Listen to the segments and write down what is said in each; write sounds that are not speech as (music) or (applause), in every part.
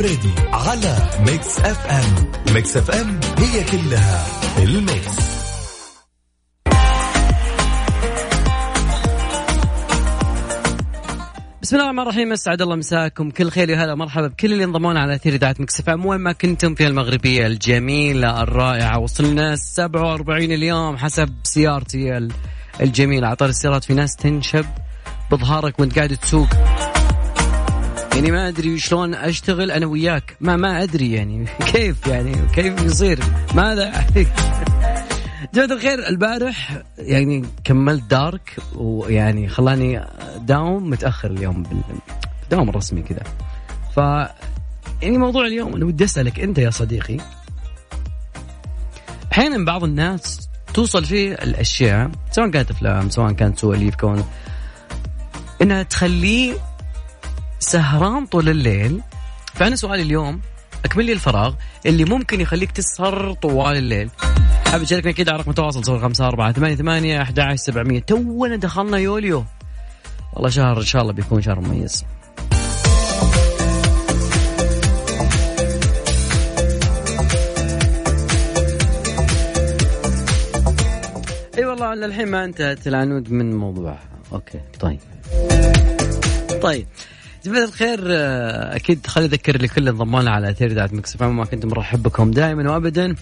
الفريدي على Mix FM. Mix FM هي كلها ال mix. بسم الله الرحمن الرحيم أسعد الله مساكم. بكل خير وهلا مرحبا بكل اللي انضمونا على إثير إذاعة Mix FM. وين ما كنتم في المغربية الجميلة الرائعة. وصلنا 47 اليوم حسب سيارتي الجميلة. على طاري السيارات في ناس تنشب بظهرك وانت قاعد تسوق. يعني ما أدري شلون أشتغل أنا وياك. ما ما أدري يعني. (laughs) كيف يعني؟ كيف يصير؟ ماذا؟ (laughs) جماعة الخير البارح يعني كملت دارك ويعني خلاني داوم متأخر اليوم بالدوام الرسمي كذا. ف يعني موضوع اليوم أنا ودي أسألك أنت يا صديقي. أحيانا بعض الناس توصل فيه الأشياء سواء كانت أفلام سواء كانت سواليف كون إنها تخليه سهران طول الليل. فأنا سؤالي اليوم أكمل لي الفراغ اللي ممكن يخليك تسهر طوال الليل. حاب تشاركنا أكيد على رقم التواصل صفر خمسة أربعة ثمانية ثمانية أحد عشر سبعمية. تونا دخلنا يوليو. والله شهر إن شاء الله بيكون شهر مميز. أي أيوة والله للحين ما انتهت العنود من موضوعها okay طيب. طيب جماعة الخير آه، أكيد خلي أذكر لكل انضمونا على اثير إذاعة Mix ما كنت مرحب بكم دائما وابدا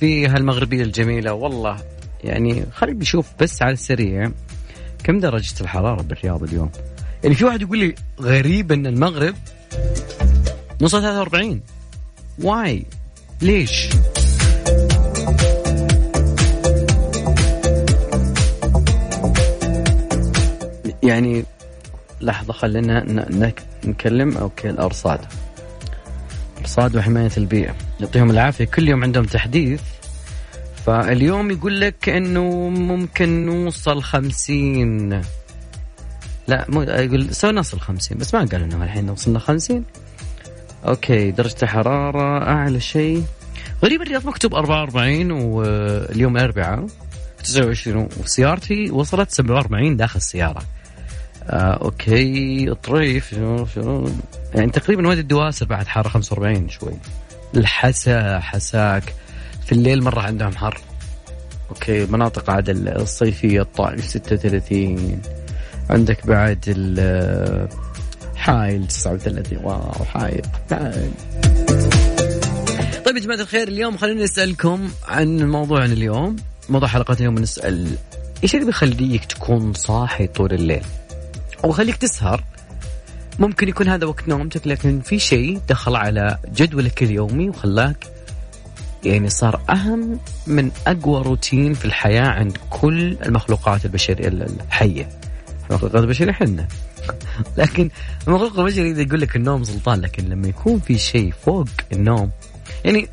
في هالمغربية الجميلة. والله يعني خلينا نشوف بس على السريع كم درجة الحرارة بالرياض اليوم. يعني في واحد يقول لي غريب إن المغرب نص 43 why؟ ليش؟ يعني لحظة خلينا نكلم أوكي الارصاد ارصاد وحماية البيئة. يعطيهم العافية. كل يوم عندهم تحديث. فاليوم يقول لك إنه ممكن نوصل خمسين. لا مو يقول سوي نصل خمسين بس ما قال إنه الحين وصلنا خمسين. okay درجة الحرارة أعلى شيء. غريب الرياض مكتوب 44 واليوم الاربعاء 29 وسيارتي وصلت 47 داخل السيارة. آه okay الطريف يعني تقريبا وادي الدواسر بعد حارة 45 شوي. الحسا حساك. في الليل مرة عندهم حر. أوكي مناطق عاد الصيفية الطائف 36 عندك بعد حايل 39 واو حايل. حايل. طيب يا جماعة الخير اليوم خلينا نسألكم عن موضوعنا اليوم. موضوع حلقتنا اليوم نسأل إيش اللي بيخليك تكون صاحي طول الليل؟ أو خليك تسهر. ممكن يكون هذا وقت نومتك لكن في شيء دخل على جدولك اليومي وخلاك يعني صار أهم من أقوى روتين في الحياة عند كل المخلوقات البشرية الحية. المخلوقات البشرية حنا. (laughs) لكن المخلوق البشري إذا يقول لك النوم سلطان لكن لما يكون في شيء فوق النوم يعني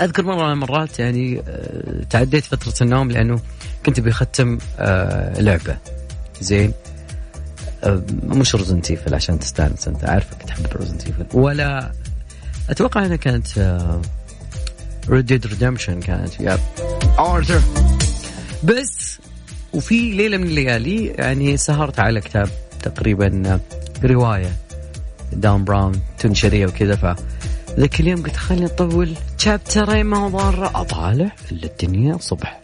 أذكر مرة من المرات يعني آه، تعديت فترة النوم لأنه كنت بختم آه، لعبة. زين؟ مش Resident Evil عشان تستانس أنت عارفك تحب Resident Evil ولا أتوقع إنها كانت Red Dead Redemption كانت يا آرثر. بس وفي ليلة من الليالي يعني سهرت على كتاب تقريبا رواية دان براون تنشرية وكذا ف ذاك اليوم قلت خليني أطول شابترين ما هو ضاره أطالع إلا الدنيا صبح.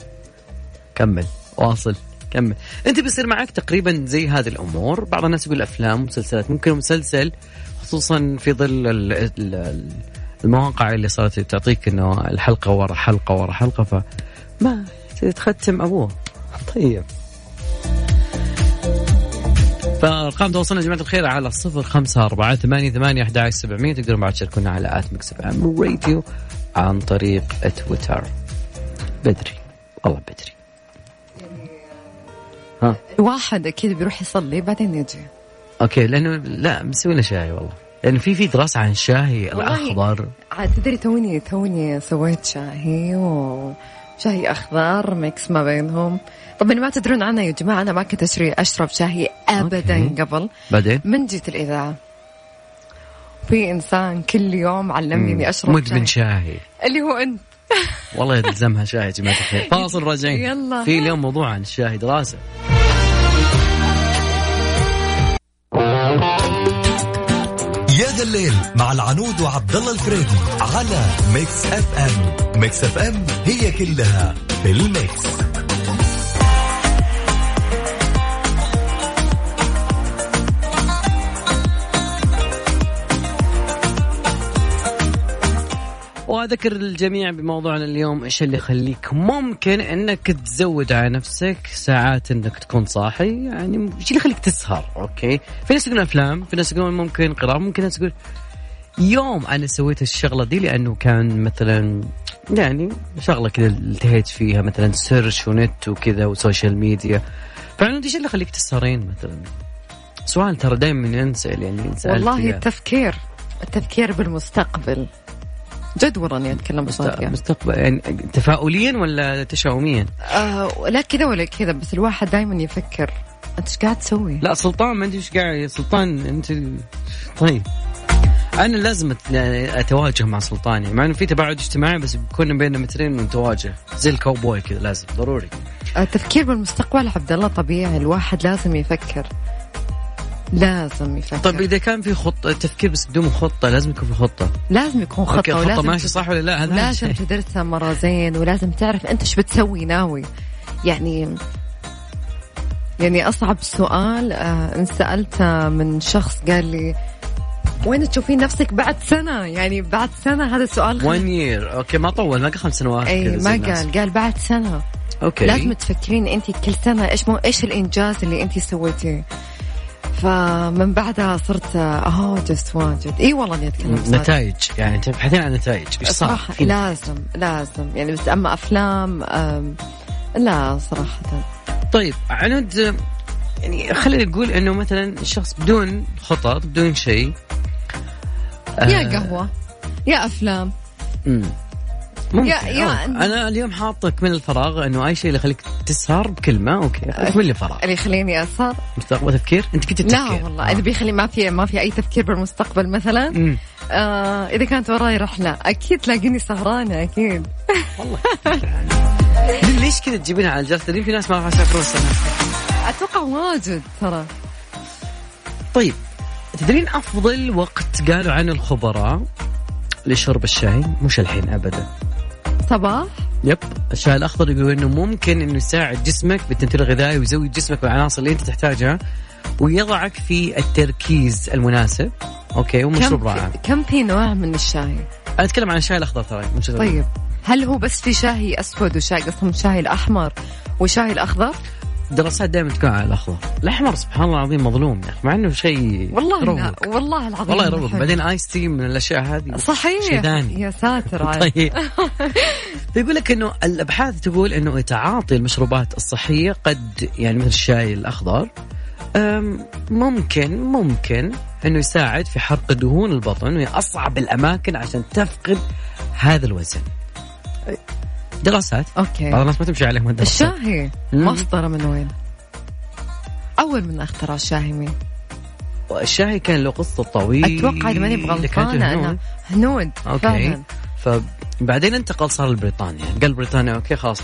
كمل واصل. كمل. أنت بيصير معك تقريبا زي هذه الأمور. بعض الناس يقول أفلام ومسلسلات ممكن مسلسل خصوصا في ظل ال ال المواقع اللي صارت تعطيك إنه الحلقة ورا حلقة ورا حلقة فما تختم أبوه. طيب. فأرقام تواصلنا يا جماعة الخير على صفر خمسة أربعة ثمانية ثمانية أحد سبعمية. تقدرون بعد تشاركونا على آت إم راديو عن طريق تويتر. بدري. والله بدري. ها. واحد أكيد بيروح يصلي بعدين يجي. okay لأنه لا مسوي لنا شاي والله. لأن في في دراسة عن الشاي الأخضر عاد تدري توني توني سويت شاهي وشاهي أخضر mix ما بينهم. طبعا ما تدرون عنها يا جماعة أنا ما كنت أشري أشرب شاهي أبدا okay. قبل. بعدين؟ من جيت الإذاعة؟ في إنسان كل يوم علمني إني أشرب مدمن شاهي. شاهي اللي هو أنت. (laughs) والله يلزمها شاي يا جماعة الخير. فاصل راجعين يلا. في اليوم موضوع عن الشاهي دراسة الليل مع العنود وعبد الله الفريدي على Mix FM. Mix FM هي كلها في ال mix. وأذكر الجميع بموضوعنا اليوم إيش اللي يخليك ممكن إنك تزود على نفسك ساعات إنك تكون صاحي؟ يعني إيش اللي يخليك تسهر؟ okay. في ناس يقولون أفلام في ناس يقولون ممكن قراءة ممكن ناس تقول يوم أنا سويت الشغلة دي لأنه كان مثلا يعني شغلة كذا التهيت فيها مثلا search و net وكذا و social media. فعلا إيش اللي يخليك تسهرين مثلا؟ سؤال ترى دائما ينسأل يعني والله. التفكير التفكير بالمستقبل. جد والله إني أتكلم بصوت يعني. مستقبل يعني تفاؤليا ولا تشاؤميا؟ آه لا كذا ولا كذا بس الواحد دائما يفكر أنت إيش قاعد تسوي؟ لا سلطان ما انت إيش قاعد يا سلطان انت طيب أنا لازم يعني أتواجه مع سلطان يعني مع إنه في تباعد اجتماعي بس بيكون بيننا مترين ونتواجه زي الكاوبوي كذا لازم ضروري التفكير بالمستقبل عبد الله طبيعي الواحد لازم يفكر لازم يفكر. طيب إذا كان في خطة تفكير بس بدون خطة لازم يكون في خطة. لازم يكون خطة خطه ولازم ماشي صح ولا لا؟ هذا لازم. تدرسها مرة زين ولازم تعرف أنت إيش بتسوي ناوي. يعني يعني أصعب سؤال آه ان سألته من شخص قال لي وين تشوفين نفسك بعد سنة؟ يعني بعد سنة هذا سؤال خ- 1 year أوكي ما طول ما قال خمس سنوات اي ما. قال قال بعد سنة. okay. لازم تفكرين أنت كل سنة إيش مو إيش الإنجاز اللي أنت سويتيه. فمن بعدها صرت آه just واجد إي والله أني أتكلم بصراحة. نتائج يعني تبحثين عن نتائج إيش صار؟ لازم لازم يعني بس أما أفلام أم لا صراحة طيب عنود يعني خلينا نقول إنه مثلا الشخص بدون خطط بدون شيء يا آه، قهوة يا أفلام مم. ممكن. يا- يا-. أنا اليوم حاطك من الفراغ إنه أي شيء اللي يخليك تسهر بكلمة أوكي. اكمل لي فراغ؟ اللي يخليني أسهر؟ مستقبل تفكير؟ أنت كنت لا تفكير. والله اللي بيخلي ما في ما في أي تفكير بالمستقبل مثلا. مم. آه إذا كانت وراي رحلة أكيد تلاقيني سهرانة أكيد. والله يعني. ليش كذا تجيبينها على الجرس؟ في ناس ما راح يسافرون السنة. أتوقع واجد ترى. طيب تدرين أفضل وقت قالوا عنه الخبراء لشرب الشاي؟ مش الحين ابدا. صباح. يب الشاي الأخضر يقولوا إنه ممكن إنه يساعد جسمك بالتمثيل الغذائي ويزود جسمك بالعناصر اللي أنت تحتاجها ويضعك في التركيز المناسب. okay ومشروب رائع كم في نوع من الشاي؟ أنا أتكلم عن الشاي الأخضر ترى. طيب هل هو بس في شاي أسود وشاي قصدهم شاي الأحمر وشاي الأخضر؟ دراسات دائما تكون على الأخضر. الأحمر سبحان الله العظيم مظلوم يا أخي مع إنه شيء والله والله العظيم والله يروق. بعدين ice tea من الأشياء هذه. صحيح. شيء ثاني. يا ساتر. (laughs) طيب. (laughs) فيقول لك إنه الأبحاث تقول إنه تعاطي المشروبات الصحية قد يعني مثل الشاي الأخضر ممكن ممكن إنه يساعد في حرق دهون البطن وهي أصعب الأماكن عشان تفقد هذا الوزن. دراسات. بعض okay الناس ما تمشي عليهم الدراسات. الشاهي. مصدره من وين؟ أول من اخترع الشاهي مين؟ الشاي كان له قصة طويلة. أتوقع اذا ماني بغلطانة هنود. أنا هنود. okay. فعلا فبعدين انتقل صار لبريطانيا. قال بريطانيا okay خلاص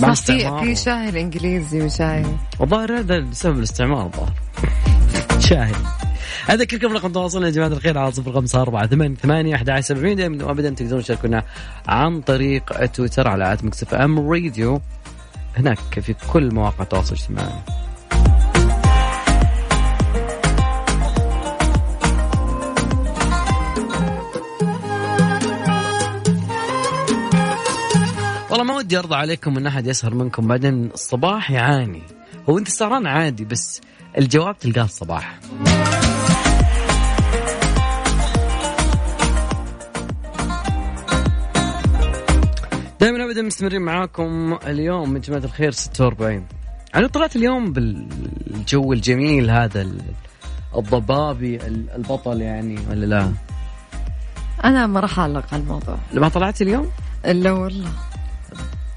صار في في شاي الإنجليزي وشاي والظاهر هذا بسبب الاستعمار الظاهر. شاهد اذكركم رقم تواصلنا يا جماعة الخير على صفر خمسة أربعة ثمانية ثمانية أحد عشر سبعين دائما. وابدا تقدرون تشاركونا عن طريق تويتر على at ميكس إف إم راديو. هناك في كل مواقع التواصل الاجتماعي. والله ما ودي أرضى عليكم إن أحد يسهر منكم بعدين الصباح يعاني. هو انت سهران عادي بس الجواب تلقاه الصباح. دائما ابدا مستمرين معاكم اليوم من جماعة الخير 46 أنا طلعت اليوم بالجو الجميل هذا ال- الضبابي ال- البطل يعني ولا لا؟ أنا ما راح أعلق على الموضوع ما طلعت اليوم؟ إلا والله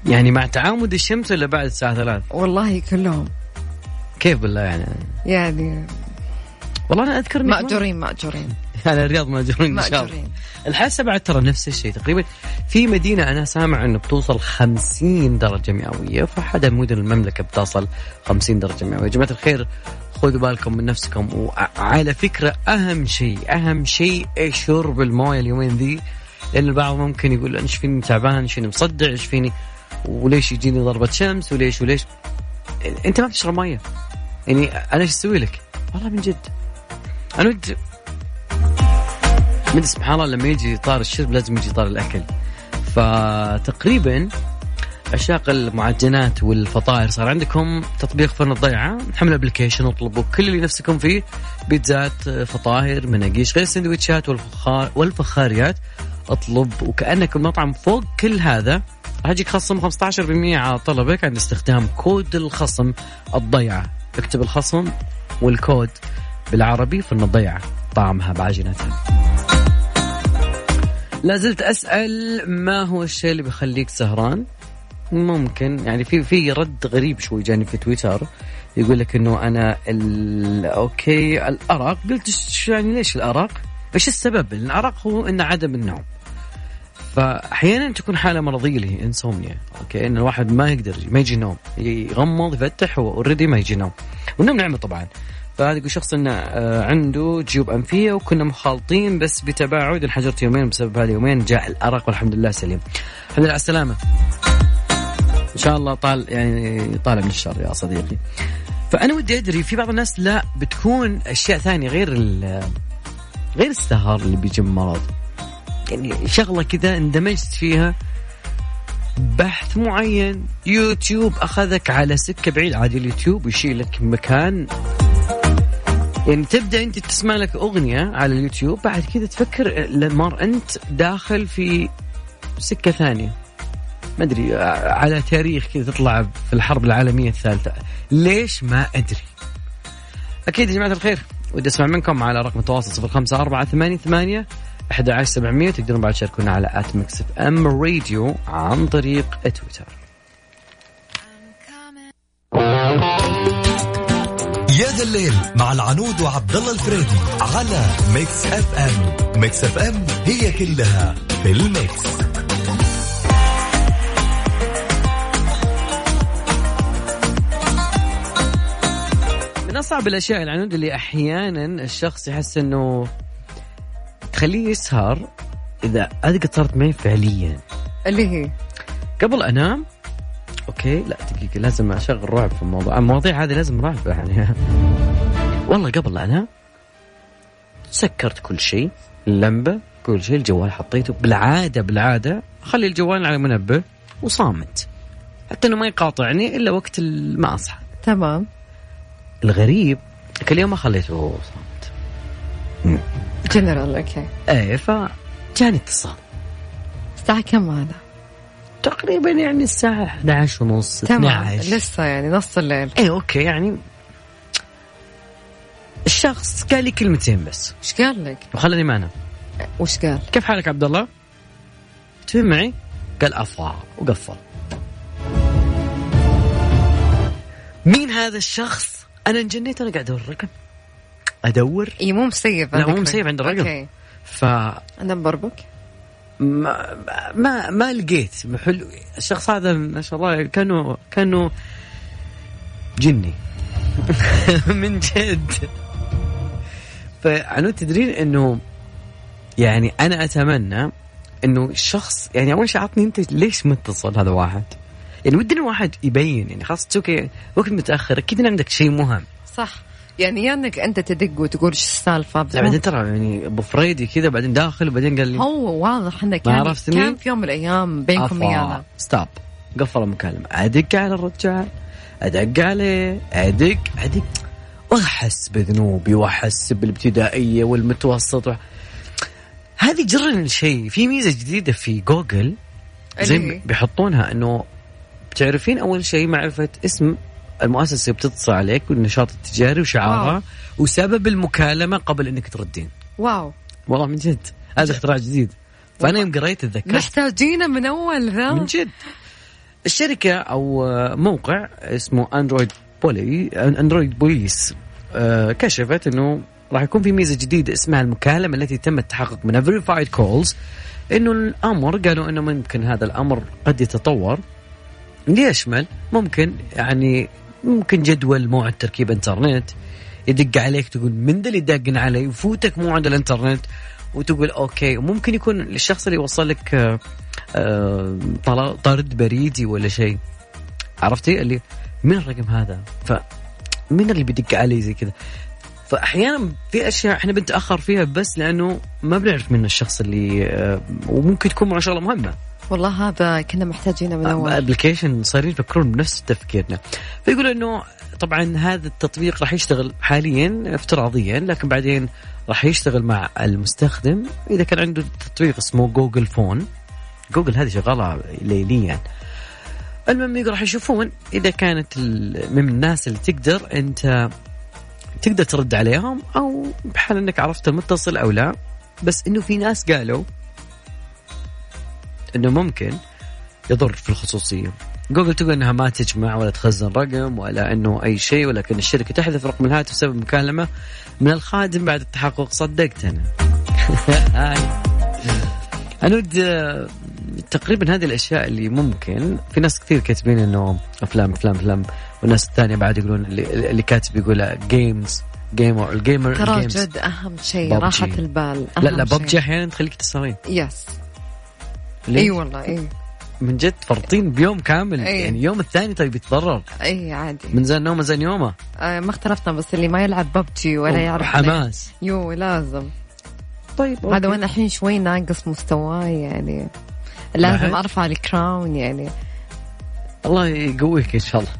يعني مع تعامد الشمس ولا بعد الساعة 3 والله كلهم كيف بالله يعني؟ يعني والله أنا أذكر إني مأجورين يعني الرياض مأجورين إن شاء الله. الحاسه بعد ترى نفس الشيء تقريبا. في مدينة أنا سامع إنه بتوصل 50 درجة مئوية فأحد مدن المملكة بتصل 50 درجة مئوية. يا جماعة الخير خذوا بالكم من نفسكم وعلى فكرة أهم شيء أهم شيء شرب الموية اليومين ذي لأن البعض ممكن يقول إيش فيني تعبان إيش فيني مصدع إيش فيني وليش يجيني ضربة شمس وليش وليش. أنت ما بتشرب مية. يعني أنا إيش أسوي لك؟ والله من جد. أنا ود من سبحان الله لما يجي طار الشرب لازم يجي طار الأكل. فتقريبا عشاق المعجنات والفطائر صار عندكم تطبيق فرن الضيعة؟ حمل ابلكيشن اطلبوا كل اللي نفسكم فيه بيتزات فطاير مناقيش غير السندويتشات والفخار والفخاريات. اطلب وكأنك المطعم فوق كل هذا. راح يجيك خصم 15% على طلبك عند استخدام كود الخصم الضيعة. اكتب الخصم والكود بالعربي فرن الضيعة. طعمها بعجنتها لا زلت أسأل ما هو الشيء اللي بيخليك سهران؟ ممكن يعني في في رد غريب شوي جاني في تويتر يقول لك إنه أنا okay الأرق. قلت يعني ليش الأرق؟ إيش السبب؟ الأرق هو انه عدم النوم. فأحيانا تكون حالة مرضية اللي هي insomnia okay إن الواحد ما يقدر ما يجي نوم يغمض يفتح هو already ما يجي نوم والنوم نعمة طبعا. فهذا يقول شخص انه آه، عنده جيوب أنفية وكنا مخالطين بس بتباعد انحجرت يومين بسبب هذا يومين جاء الأرق والحمد لله سليم. الحمد لله على السلامة. إن شاء الله طال يعني طالع من الشر يا صديقي. فأنا ودي أدري في بعض الناس لا بتكون أشياء ثانية غير غير السهر اللي بيجي من مرض. يعني شغلة كذا اندمجت فيها بحث معين يوتيوب أخذك على سكة بعيد عادي اليوتيوب يشيلك مكان يعني تبدأ أنت تسمع لك أغنية على اليوتيوب بعد كذا تفكر لمر أنت داخل في سكة ثانية. ما أدري على تاريخ كذا تطلع في الحرب العالمية الثالثة. ليش ما أدري؟ أكيد يا جماعة الخير ودي أسمع منكم على رقم التواصل صفر خمسة أربعة ثمانية ثمانية أحد عشر سبعمية تقدرون بعد تشاركونا على at ميكس إف إم راديو عن طريق تويتر. يا ذا الليل مع العنود وعبد الله الفريدي على ميكس اف ام. ميكس اف ام هي كلها في ال mix. من أصعب الأشياء العنود اللي أحيانا الشخص يحس إنه تخليه يسهر إذا هذه قد صارت معي فعليا. اللي هي؟ قبل أنام okay؟ لا دقيقة لازم أشغل رعب في الموضوع. المواضيع هذه لازم رعب يعني. (laughs) والله قبل لا أنام سكرت كل شيء اللمبه كل شيء الجوال حطيته. بالعادة بالعادة اخلي الجوال على منبه وصامت. حتى إنه ما يقاطعني إلا وقت ما أصحى. تمام. الغريب كل يوم ما خليته صامت. جنرال okay. إيه فجاني اتصال. الساعة كم هذا؟ تقريبا يعني الساعة 11 ونص تمام 12 لسه يعني نص الليل إيه okay يعني الشخص قال لي كلمتين بس إيش قال لك؟ وخلاني ما انام وش قال؟ كيف حالك عبد الله؟ تفهم معي؟ قال افا وقفل مين هذا الشخص؟ أنا انجنيت أنا قاعد أدور الرقم أدور اي مو مسيف لا، مو مسيف عند الرقم. okay ف number book ما ما ما لقيت. حلو. الشخص هذا ما شاء الله كانوا كانوا جني. (laughs) من جد. فعنود تدرين إنه يعني أنا أتمنى إنه الشخص يعني أول شيء عطني أنت ليش متصل هذا واحد؟ يعني ودنا الواحد يبين يعني خلاص أوكي وقت متأخر أكيد عندك شيء مهم. صح. يعني يا انك انت تدق وتقول إيش السالفة لا بعدين ترى يعني أبو فريدي كذا بعدين داخل وبعدين قال لي هو واضح إنه ما كان في يوم من الأيام بينكم ويانا. ستوب قفل المكالمة. أدق على الرجال أدق عليه أدق أدق. وأحس بذنوبي وأحس بالابتدائية والمتوسط و... هذه جرن شيء في ميزة جديدة في جوجل زي؟ بيحطونها إنه بتعرفين أول شيء معرفة اسم المؤسسة اللي بتتصل عليك والنشاط التجاري وشعارها واو. وسبب المكالمة قبل إنك تردين. واو. والله من جد. هذا اختراع جديد. فأنا يوم قريت تذكرت محتاجينه من أول ذا. من جد. الشركة أو موقع اسمه أندرويد بولي أندرويد بوليس كشفت أنه راح يكون في ميزة جديدة اسمها المكالمة التي تم التحقق منها verified calls. أنه الأمر قالوا أنه ممكن هذا الأمر قد يتطور. ليشمل ممكن يعني ممكن جدول موعد تركيب انترنت يدق عليك تقول من ذا اللي داقن علي؟ يفوتك موعد الانترنت وتقول okay. وممكن يكون الشخص اللي وصل لك آه، آه، طرد بريدي ولا شيء. عرفتي؟ اللي من الرقم هذا؟ ف من اللي بيدق علي زي كذا؟ فأحيانا في أشياء إحنا بنتأخر فيها بس لأنه ما بنعرف من الشخص اللي آه، وممكن تكون معه شغله مهمة. والله هذا كنا محتاجينه من أول. application صايرين يفكرون بنفس تفكيرنا. فيقول إنه طبعا هذا التطبيق راح يشتغل حاليا افتراضيا لكن بعدين راح يشتغل مع المستخدم. إذا كان عنده تطبيق اسمه جوجل فون جوجل هذه شغالة ليليا. المهم يقول راح يشوفون إذا كانت من الناس اللي تقدر أنت تقدر ترد عليهم أو بحال إنك عرفت المتصل أو لا. بس إنه في ناس قالوا إنه ممكن يضر في الخصوصية. جوجل تقول إنها ما تجمع ولا تخزن رقم ولا إنه أي شيء ولكن الشركة تحذف رقم الهاتف بسبب مكالمة من الخادم بعد التحقق. صدقت أنا. (laughs) عنود آه، تقريبا هذه الأشياء اللي ممكن. في ناس كثير كاتبين إنه أفلام أفلام أفلام. والناس الثانية بعد يقولون اللي, اللي كاتب يقول games gamer ال gamer ترى. جد أهم شيء. راحة البال لا أهم لا. ببجي أحيانا تخليك تسهرين yes إي والله إي. من جد فرطين بيوم كامل أي. يعني يوم الثاني طيب يتضرر. إي عادي. من زين نومه زين يومه. آه ما اختلفنا بس اللي ما يلعب ببجي ولا يعرف حماس. يو لازم. طيب هذا وأنا الحين شوي ناقص مستواي يعني لازم؟ أرفع ال crown يعني. الله يقويك إن شاء الله.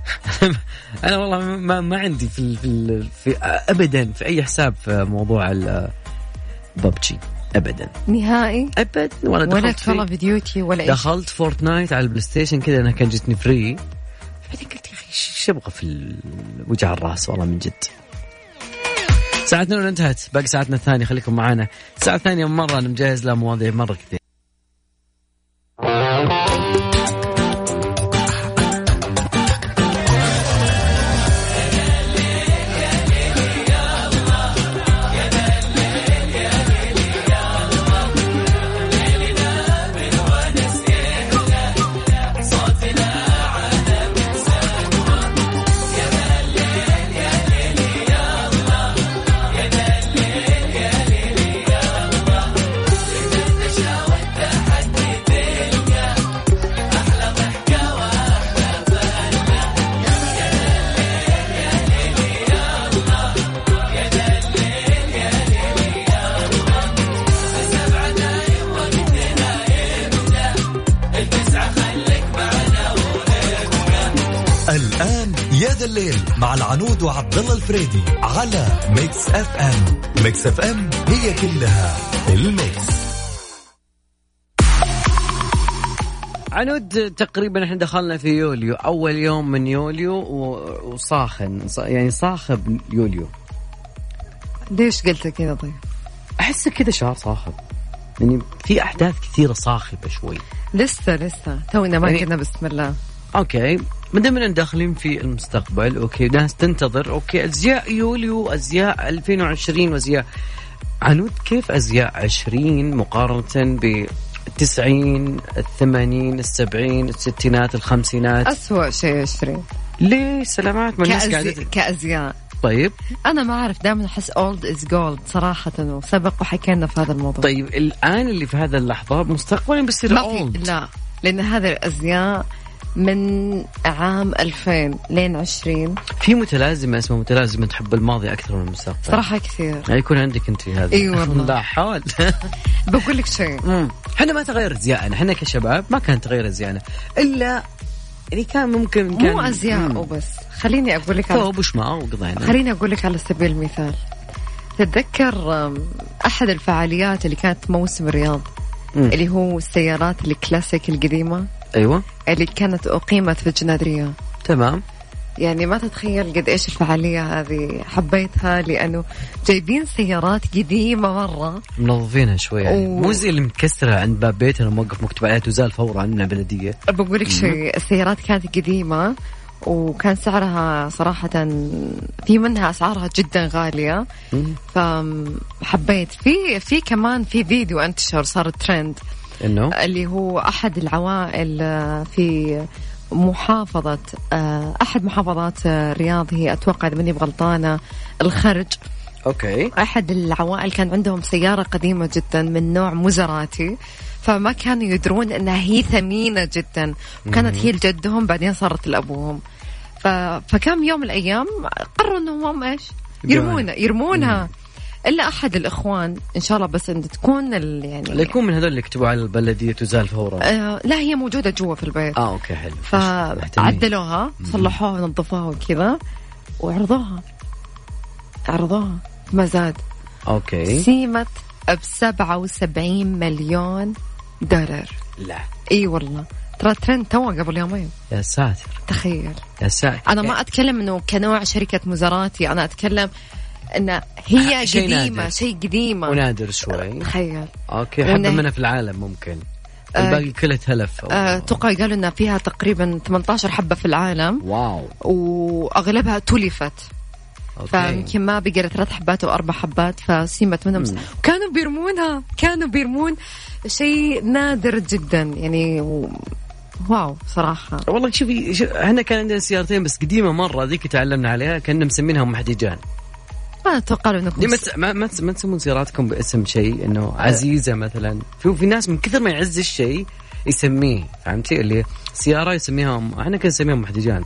(laughs) أنا والله ما, ما عندي في, في, في ابدا في أي حساب في موضوع الببجي ابدا. نهائي؟ ابدا. ولا ولا دخلت تفرج فيه. فيديوتي ولا شيء دخلت فورتنايت على البلاي ستيشن كذا أنا كان جتني free. بعدين قلت يا أخي إيش أبغى في وجع الراس؟ والله من جد. ساعتنا الأولى انتهت. باقي ساعتنا الثانية. خليكم معنا الساعة الثانية مرة. أنا مجهز لها مواضيع مرة كثير مع العنود وعبد الله الفريدي على ميكس اف ام ميكس اف ام هي كلها الميكس. عنود تقريبا إحنا دخلنا في يوليو أول يوم من يوليو و- وصاخن ص- يعني صاخب يوليو. ليش قلت كذا طيب؟ أحس كذا شهر صاخب. يعني في أحداث كثيرة صاخبة شوي. لسه لسه. تونا ما يعني- قلنا بسم الله. okay. ما دامنا داخلين في المستقبل okay ناس تنتظر okay أزياء يوليو أزياء 2020 وأزياء عنود كيف أزياء 20 مقارنة ب 90 الثمانين السبعين الستينات الخمسينات؟ أسوأ شيء عشرين. ليه؟ سلامات ما الناس كأزي... قاعدة كأزياء. طيب. أنا ما أعرف دائما أحس old is gold صراحة وسبق وحكينا في هذا الموضوع. طيب الآن اللي في هذا اللحظة مستقبلا بيصير. في لا لأن هذه الأزياء من عام 2000 لين 20 في متلازمة اسمها متلازمة تحب الماضي أكثر من المستقبل. صراحة كثير. يعني يكون عندك أنت هذا. إي والله. (laughs) لا حول. (laughs) بقول لك شيء. إحنا ما تغيرت ازياءنا إحنا كشباب ما كانت تغير ازياءنا إلا يعني كان ممكن كان مو أزياء مم. وبس. خليني أقول لك على ثوب وشماغ وقضينا. خليني أقول لك على سبيل المثال. تتذكر أحد الفعاليات اللي كانت موسم الرياض؟ مم. اللي هو السيارات الكلاسيك القديمة؟ أيوه. اللي كانت أقيمت في الجنادرية تمام. يعني ما تتخيل قد إيش الفعالية هذه حبيتها لأنه جايبين سيارات قديمة مرة. منظفينها شوي يعني. و- مو زي اللي متكسره عند باب بيتنا موقف مكتوب عليها تزال فورا عندنا بلدية. بقول لك شيء السيارات كانت قديمة وكان سعرها صراحة في منها أسعارها جدا غالية. فحبيت. في في كمان في فيديو انتشر صار ترند إنه؟ اللي هو أحد العوائل آه، في محافظة آه، أحد محافظات آه، الرياض هي أتوقع إذا ماني بغلطانة الخرج. okay. أحد العوائل كان عندهم سيارة قديمة جدا من نوع مزراتي فما كانوا يدرون أنها هي ثمينة جدا. وكانت هي لجدهم بعدين صارت لأبوهم. ف... فكم يوم من الأيام قرروا أنهم هم إيش؟ يرمونها. يرمونها إلا أحد الإخوان إن شاء الله بس إن تكون ال- يعني لا يكون من هذول اللي يكتبوا على البلدية تزال فورا. آه لا هي موجودة جوا في البيت. آه okay حلو. فعدلوها صلحوها ونظفوها وكذا وعرضوها. عرضوها ما زاد. okay. سيمت ب 77 مليون دولار. لا. إي والله. ترى ترند تو قبل يومين. يا ساتر. تخيل. يا ساتر. أنا ما أتكلم إنه كنوع شركة مزاراتي أنا أتكلم إن هي (laughs) شيء قديمة. شيء قديمة. ونادر شوي. تخيل. okay حبه ونه- منها في العالم ممكن. آه، الباقي كله تلف. آه، أتوقع قالوا انها فيها تقريبا 18 حبة في العالم. wow. وأغلبها تلفت فيمكن ما بقى ثلاث حبات أو أربع حبات فسيمت منهم. مم. وكانوا بيرمونها كانوا بيرمون شيء نادر جدا. يعني و... واو صراحة. والله شوفي شو- إحنا كان عندنا سيارتين بس قديمة مرة ذيك تعلمنا عليها كنا مسمينها أم حديجان. ما أتوقع إنكم ما ما ما, ما تسمون سياراتكم باسم شيء إنه عزيزة مثلا. في في ناس من كثر ما يعز الشيء يسميه فهمتي؟ اللي سيارة يسميها أحنا كنا نسميها أم حديجان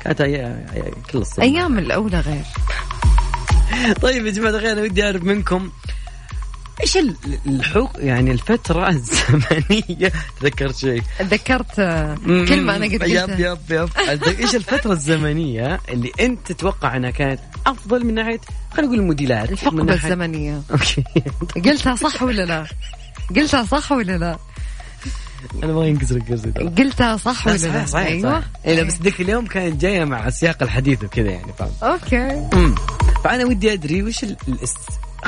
فكانت أي... أي... كل الصيام أيام الأولى غير. (laughs) طيب يا جماعة الخير أنا ودي أعرف منكم إيش ال- الحق يعني الفترة (laughs) الزمنية؟ تذكرت شيء؟ تذكرت آه، كلمه أنا قد yep yep yep. إيش الفترة الزمنية اللي أنت تتوقع أنها كانت أفضل من ناحية خلينا نقول الموديلات الحقبه الزمنية okay قلتها صح ولا لا؟ قلتها صح ولا لا؟ أنا ما ينكسر قصدي ترى قلتها صح ولا لا؟ صحيح صحيح أيوه صحيح. إيه لا بس ذيك اليوم كانت جاية مع سياق الحديث وكذا يعني فاهم أوكي أمم. فأنا ودي أدري وش ال... الاس...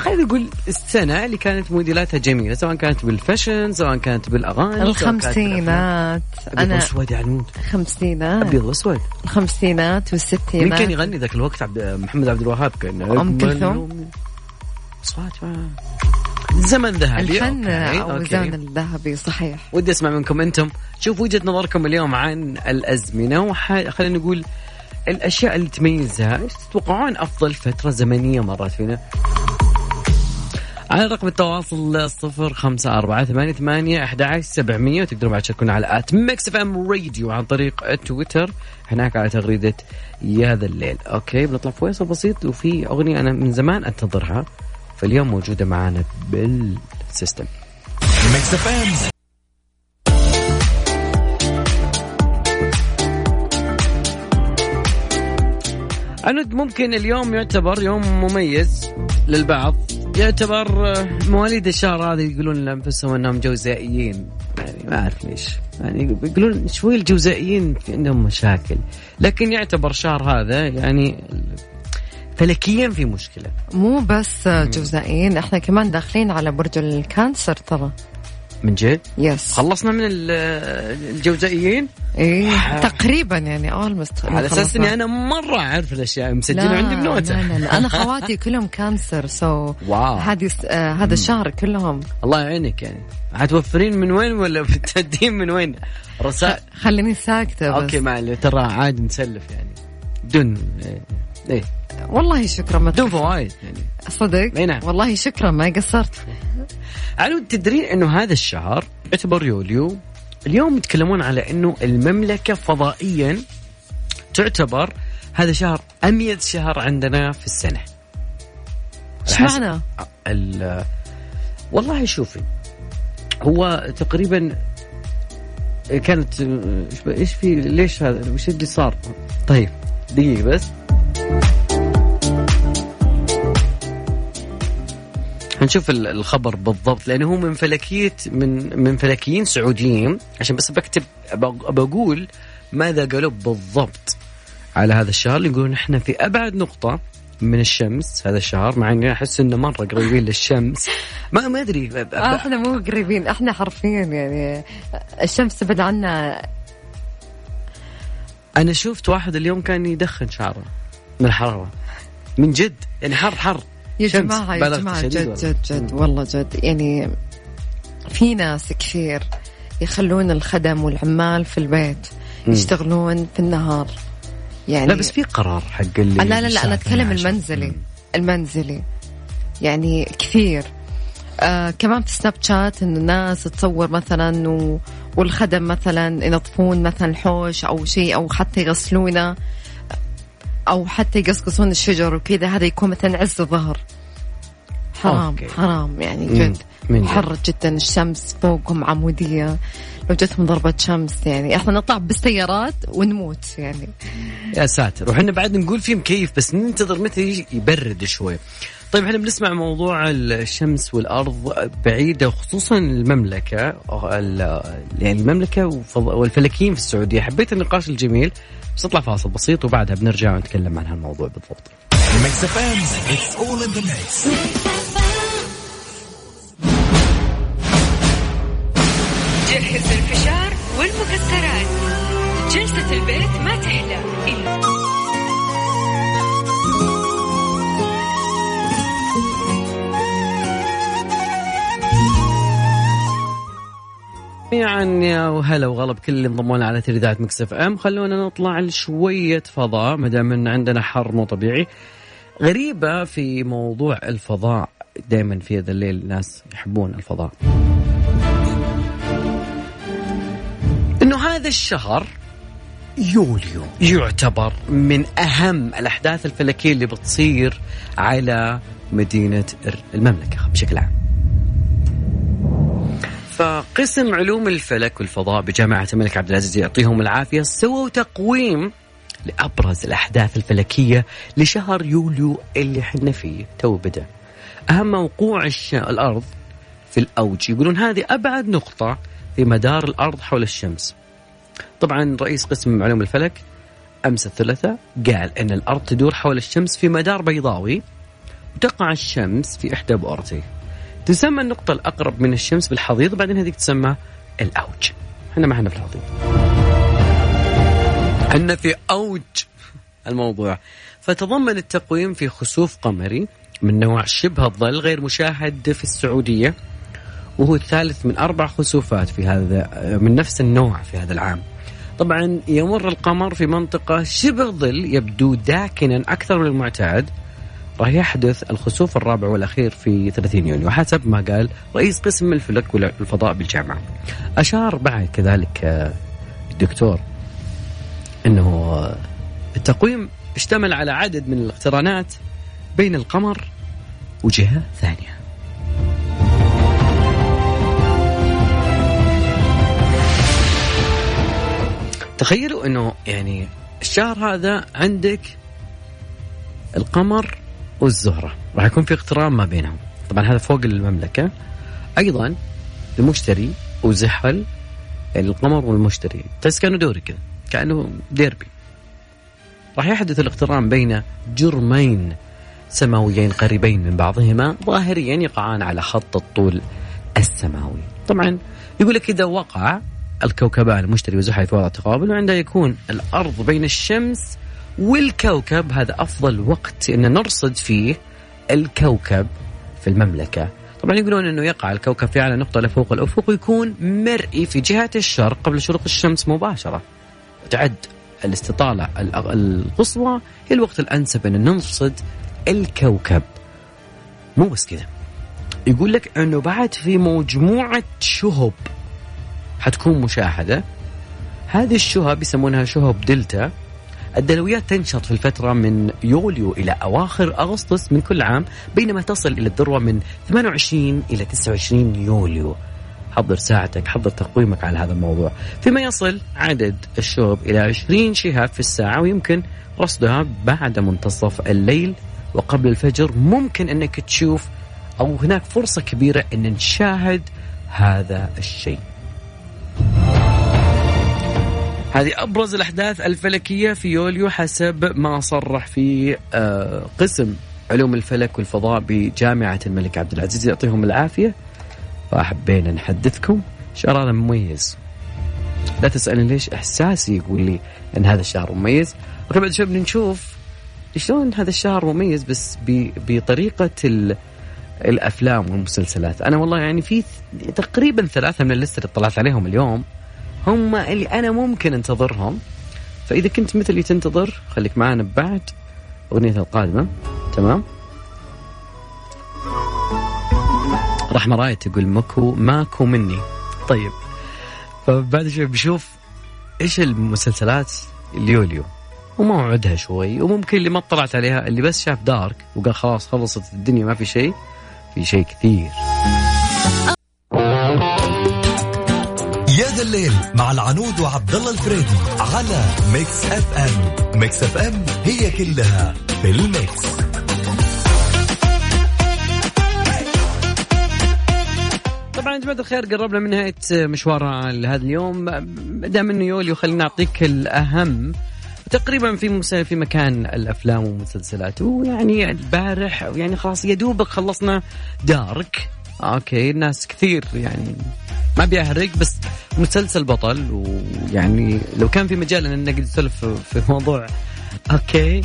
خلينا نقول السنة اللي كانت موديلاتها جميلة سواء كانت بال fashion سواء كانت بالأغاني الخمسينات بالأفلام. ابيض أنا واسود يا عنود خمسينات ابيض واسود الخمسينات مين والستينات. كان يغني ذاك الوقت؟ عبد محمد عبد الوهاب كان أم كلثوم. أصوات ما- زمن ذهبي الفن okay. okay. الزمن الذهبي صحيح. ودي أسمع منكم أنتم. شوف وجهة نظركم اليوم عن الأزمنة وخلينا نقول الأشياء اللي تميزها إيش تتوقعون أفضل فترة زمنية مرت فينا؟ على رقم التواصل صفر خمسة أربعة ثمانية ثمانية أحد عشر سبعمية وتقدرون بعد تشاركونا على at ميكس إف إم راديو عن طريق تويتر. هناك على تغريدة يا ذا الليل. okay بنطلع فويصل بسيط وفي أغنية أنا من زمان أنتظرها فاليوم موجودة معنا بال system. ميكس إف إم. عنود ممكن اليوم يعتبر يوم مميز للبعض. يعتبر آه، مواليد الشهر هذا يقولون لأنفسهم إنهم جوزائيين. يعني ما أعرف ليش. يعني يقولون شوي الجوزائيين في عندهم مشاكل. لكن يعتبر شهر هذا يعني فلكيا في مشكلة. مو بس جوزائيين إحنا كمان داخلين على برج ال cancer ترى. من جد؟ yes خلصنا من ال- الجوزائيين إيه. تقريبا يعني almost على أساس إني أنا مرة أعرف الأشياء مسجلة عندي بنوتة. لا, لا, لا. أنا (laughs) خواتي كلهم Cancer so wow. هذه آه هذا الشهر كلهم. الله يعينك يعني. حتوفرين من وين ولا (laughs) بتدين من وين؟ رسائل. خليني ساكتة بس. okay ما ترى عادي نسلف يعني. بدون إيه. والله شكرا ما بدون فوائد يعني. صدق؟ أي نعم. والله شكرا ما قصرت. علو تدرين إنه هذا الشهر يعتبر يوليو. اليوم يتكلمون على إنه المملكة فضائيا تعتبر هذا شهر اميز شهر عندنا في السنة. إيش معنى؟ ال- والله شوفي هو تقريبا كانت إيش في ليش هذا؟ وش اللي صار؟ طيب دقيقة بس. هنشوف ال- الخبر بالضبط لأنه هو من فلكيه من من فلكيين سعوديين. عشان بس بكتب بقول ماذا قالوا بالضبط على هذا الشهر. يقولون إحنا في أبعد نقطة من الشمس هذا الشهر مع إني أحس إنه مرة قريبين للشمس. ما ما أدري. آه إحنا مو قريبين إحنا حرفيا يعني الشمس تبعد عنا. أنا شفت واحد اليوم كان يدخن شعره. من الحرارة. من جد. يعني حر حر. يا شمس. جماعة يا شديد جد. جد جد. والله جد. يعني في ناس كثير يخلون الخدم والعمال في البيت يشتغلون في النهار. يعني لا بس في قرار حق اللي لا لا لا أنا أتكلم 12. المنزلي. المنزلي. يعني كثير. آه كمان في سناب شات إنه الناس تصور مثلا و... والخدم مثلا ينظفون مثلا الحوش أو شيء أو حتى يغسلونه. أو حتى يقصقصون الشجر وكذا هذا يكون مثلا عز الظهر. حرام أوكي. حرام يعني. جد. من. حر جدا الشمس فوقهم عمودية. لو جتهم ضربة شمس يعني. إحنا نطلع بالسيارات ونموت يعني. يا ساتر. وحنا بعد نقول في مكيف بس ننتظر متى يبرد شوي. طيب إحنا بنسمع موضوع الشمس والأرض بعيدة وخصوصا المملكة ال- يعني المملكة والفلكيين في السعودية. حبيت النقاش الجميل. بس نطلع فاصل بسيط وبعدها بنرجع ونتكلم عن هالموضوع بالضبط. جميعا يا وهلا وغلا بكل اللي انضموا لنا على ترددات Mix FM. خلونا نطلع لشوية فضاء ما دام إن عندنا حر مو طبيعي. غريبة في موضوع الفضاء. دائما في هذا الليل الناس يحبون الفضاء. إنه هذا الشهر يوليو يعتبر من أهم الأحداث الفلكية اللي بتصير على مدينة المملكة بشكل عام. فقسم علوم الفلك والفضاء بجامعة الملك عبد العزيز يعطيهم العافية سووا تقويم لأبرز الأحداث الفلكية لشهر يوليو اللي حنا فيه. تو بدأ. أهم وقوع. الأرض في الأوج. يقولون هذه أبعد نقطة في مدار الأرض حول الشمس. طبعا رئيس قسم علوم الفلك أمس الثلاثاء قال أن الأرض تدور حول الشمس في مدار بيضاوي وتقع الشمس في إحدى بؤرتيه تسمى النقطة الأقرب من الشمس بالحضيض بعدين هذيك تسمى الأوج. إحنا ما إحنا في الحضيض. إحنا في أوج الموضوع. فتضمن التقويم في خسوف قمري من نوع شبه الظل غير مشاهد في السعودية وهو الثالث من أربع خسوفات في هذا من نفس النوع في هذا العام. طبعا يمر القمر في منطقة شبه ظل يبدو داكنا أكثر من المعتاد راح يحدث الخسوف الرابع والأخير في 30 يونيو. حسب ما قال رئيس قسم الفلك والفضاء بالجامعة. أشار بعد كذلك آه، الدكتور أنه آه، التقويم اشتمل على عدد من الاقترانات بين القمر وجهة ثانية. تخيلوا إنه يعني الشهر هذا عندك القمر والزهرة. راح يكون في اقتران ما بينهم. طبعا هذا فوق المملكة. أيضا المشتري وزحل القمر والمشتري. تحس كأنه دوري كذا كأنه ديربي. راح يحدث الاقتران بين جرمين سماويين قريبين من بعضهما ظاهريا يقعان على خط الطول السماوي. طبعا يقول لك إذا وقع الكوكبان المشتري وزحل في وضع تقابل وعندها يكون الأرض بين الشمس والكوكب هذا أفضل وقت أن نرصد فيه الكوكب في المملكة. طبعا يقولون أنه يقع الكوكب في أعلى نقطة لفوق الأفق ويكون مرئي في جهة الشرق قبل شروق الشمس مباشرة. وتعد الاستطالة الأغ- القصوى هي الوقت الأنسب أن نرصد الكوكب. مو بس كذا. يقول لك أنه بعد في مجموعة شهب حتكون مشاهدة. هذه الشهب يسمونها شهب دلتا. الدلويات تنشط في الفترة من يوليو إلى أواخر أغسطس من كل عام بينما تصل إلى الذروة من 28 إلى 29 يوليو. حضر ساعتك حضر تقويمك على هذا الموضوع. فيما يصل عدد الشهب إلى 20 شهاب في الساعة ويمكن رصدها بعد منتصف الليل وقبل الفجر. ممكن أنك تشوف أو هناك فرصة كبيرة أن نشاهد هذا الشيء. هذه أبرز الأحداث الفلكية في يوليو حسب ما صرح في آه، قسم علوم الفلك والفضاء بجامعة الملك عبد العزيز. يعطيهم العافية. فحبينا نحدثكم شهر هذا مميز. لا تسألني ليش احساسي يقول لي إن هذا الشهر مميز. okay بعد شوي بنشوف شلون هذا الشهر مميز بس ب- بطريقة ال الأفلام والمسلسلات. أنا والله يعني في تقريبا ثلاثة من ال list اللي طلعت عليهم اليوم هم اللي أنا ممكن أنتظرهم. فإذا كنت مثلي تنتظر خليك معنا بعد أغنية القادمة. تمام؟ رحمة رياض تقول ماكو ماكو مني. طيب. فبعد شوي بشوف إيش المسلسلات اليوليو وموعدها شوي. وممكن اللي ما اطلعت عليها اللي بس شاف Dark وقال خلاص خلصت الدنيا ما في شيء. في شيء كثير. الليل مع العنود وعبد الله الفريدي على Mix FM. Mix FM هي كلها في ال Mix. طبعا يا جماعة الخير قربنا من نهاية مشوار هذا اليوم. دام إنه يوليو خلينا نعطيك الأهم. تقريبا في في مكان الأفلام والمسلسلات ويعني البارح يعني خلاص يا دوبك خلصنا Dark. Okay الناس كثير يعني ما بيحرق بس مسلسل بطل ويعني لو كان في مجال إن نقدر نسولف في موضوع. Okay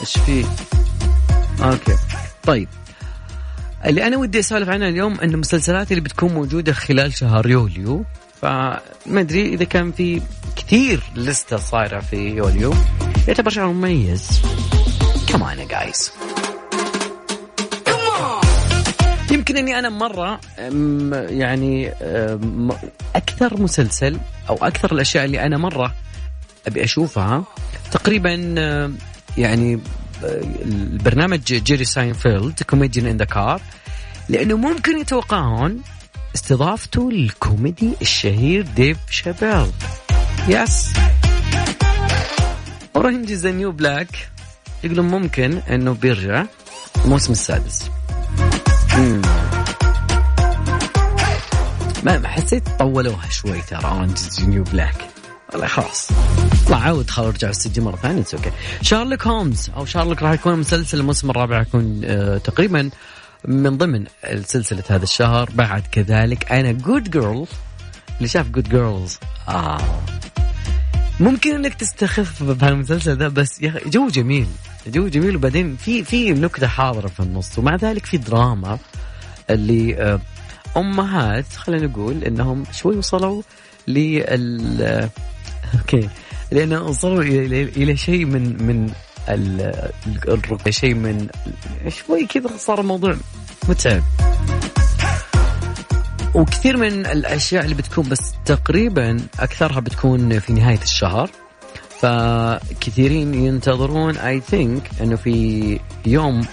إيش في؟ Okay طيب. اللي أنا ودي أسولف عنها اليوم إن المسلسلات اللي بتكون موجودة خلال شهر يوليو فما أدري إذا كان في كثير لستة صايرة في يوليو. يعتبر شهر مميز. كمان جايز يمكن إني أنا مرة يعني أكثر مسلسل أو أكثر الأشياء اللي أنا مرة أبي أشوفها تقريبا يعني البرنامج Jerry Seinfeld Comedians in the Car لأنه ممكن يتوقعون استضافته للكوميدي الشهير Dave Chappelle yes Orange Is New Black يقولون ممكن إنه بيرجع الموسم السادس. ما حسيت طولوها شوي ترى Orange Is New Black خلاص. طلع عود خلوا رجعوا السجن مرة ثانية okay Sherlock Holmes أو شارلوك راح يكون مسلسل الموسم الرابع يكون آه تقريبا من ضمن سلسلة هذا الشهر. بعد كذلك أنا Good Girl اللي شاف Good Girls آه. ممكن انك تستخف بهالمسلسل ذا بس يا أخي جو جميل جو جميل. وبعدين في في نكتة حاضرة في النص ومع ذلك في دراما اللي آه، أمهات خلينا نقول إنهم شوي وصلوا لل آه، أوكي لأنه وصلوا إلى شيء من من شيء من شوي كذا صار الموضوع متعب. وكثير من الأشياء اللي بتكون بس تقريبا أكثرها بتكون في نهاية الشهر. فكثيرين ينتظرون اي ثينك إنه في يوم.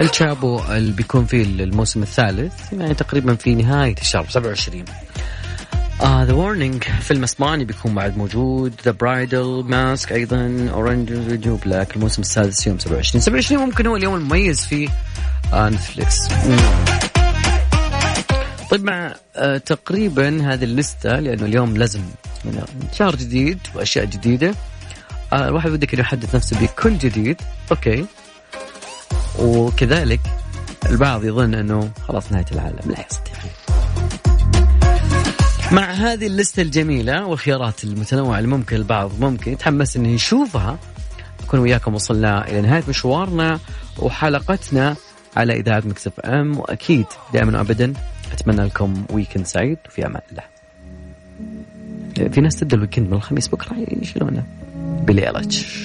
El Chapo اللي بيكون فيه الموسم الثالث يعني تقريبا في نهاية الشهر 27 The uh, Warning فيلم أسباني بيكون بعد موجود. The Bridal Mask أيضا Orange New Black الموسم السادس يوم 27 27 ممكن هو اليوم المميز في آه Netflix طيب مع آه تقريبا هذه اللستة لأنه اليوم لازم يعني شهر جديد وأشياء جديدة آه الواحد ودك إنه يحدث نفسه بكل جديد. Okay. وكذلك البعض يظن أنه خلاص نهاية العالم. لا صديقي مع هذه اللستة الجميلة والخيارات المتنوعة اللي ممكن البعض ممكن يتحمس إنه يشوفها نكون وياكم وصلنا إلى نهاية مشوارنا وحلقتنا على إذاعة Mix FM. وأكيد دائما وابدا أتمنى لكم weekend سعيد وفي أمان الله. في ناس تبدأ ال weekend من الخميس بكرة يشيلونه. Billie Eilish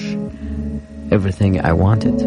Everything I wanted.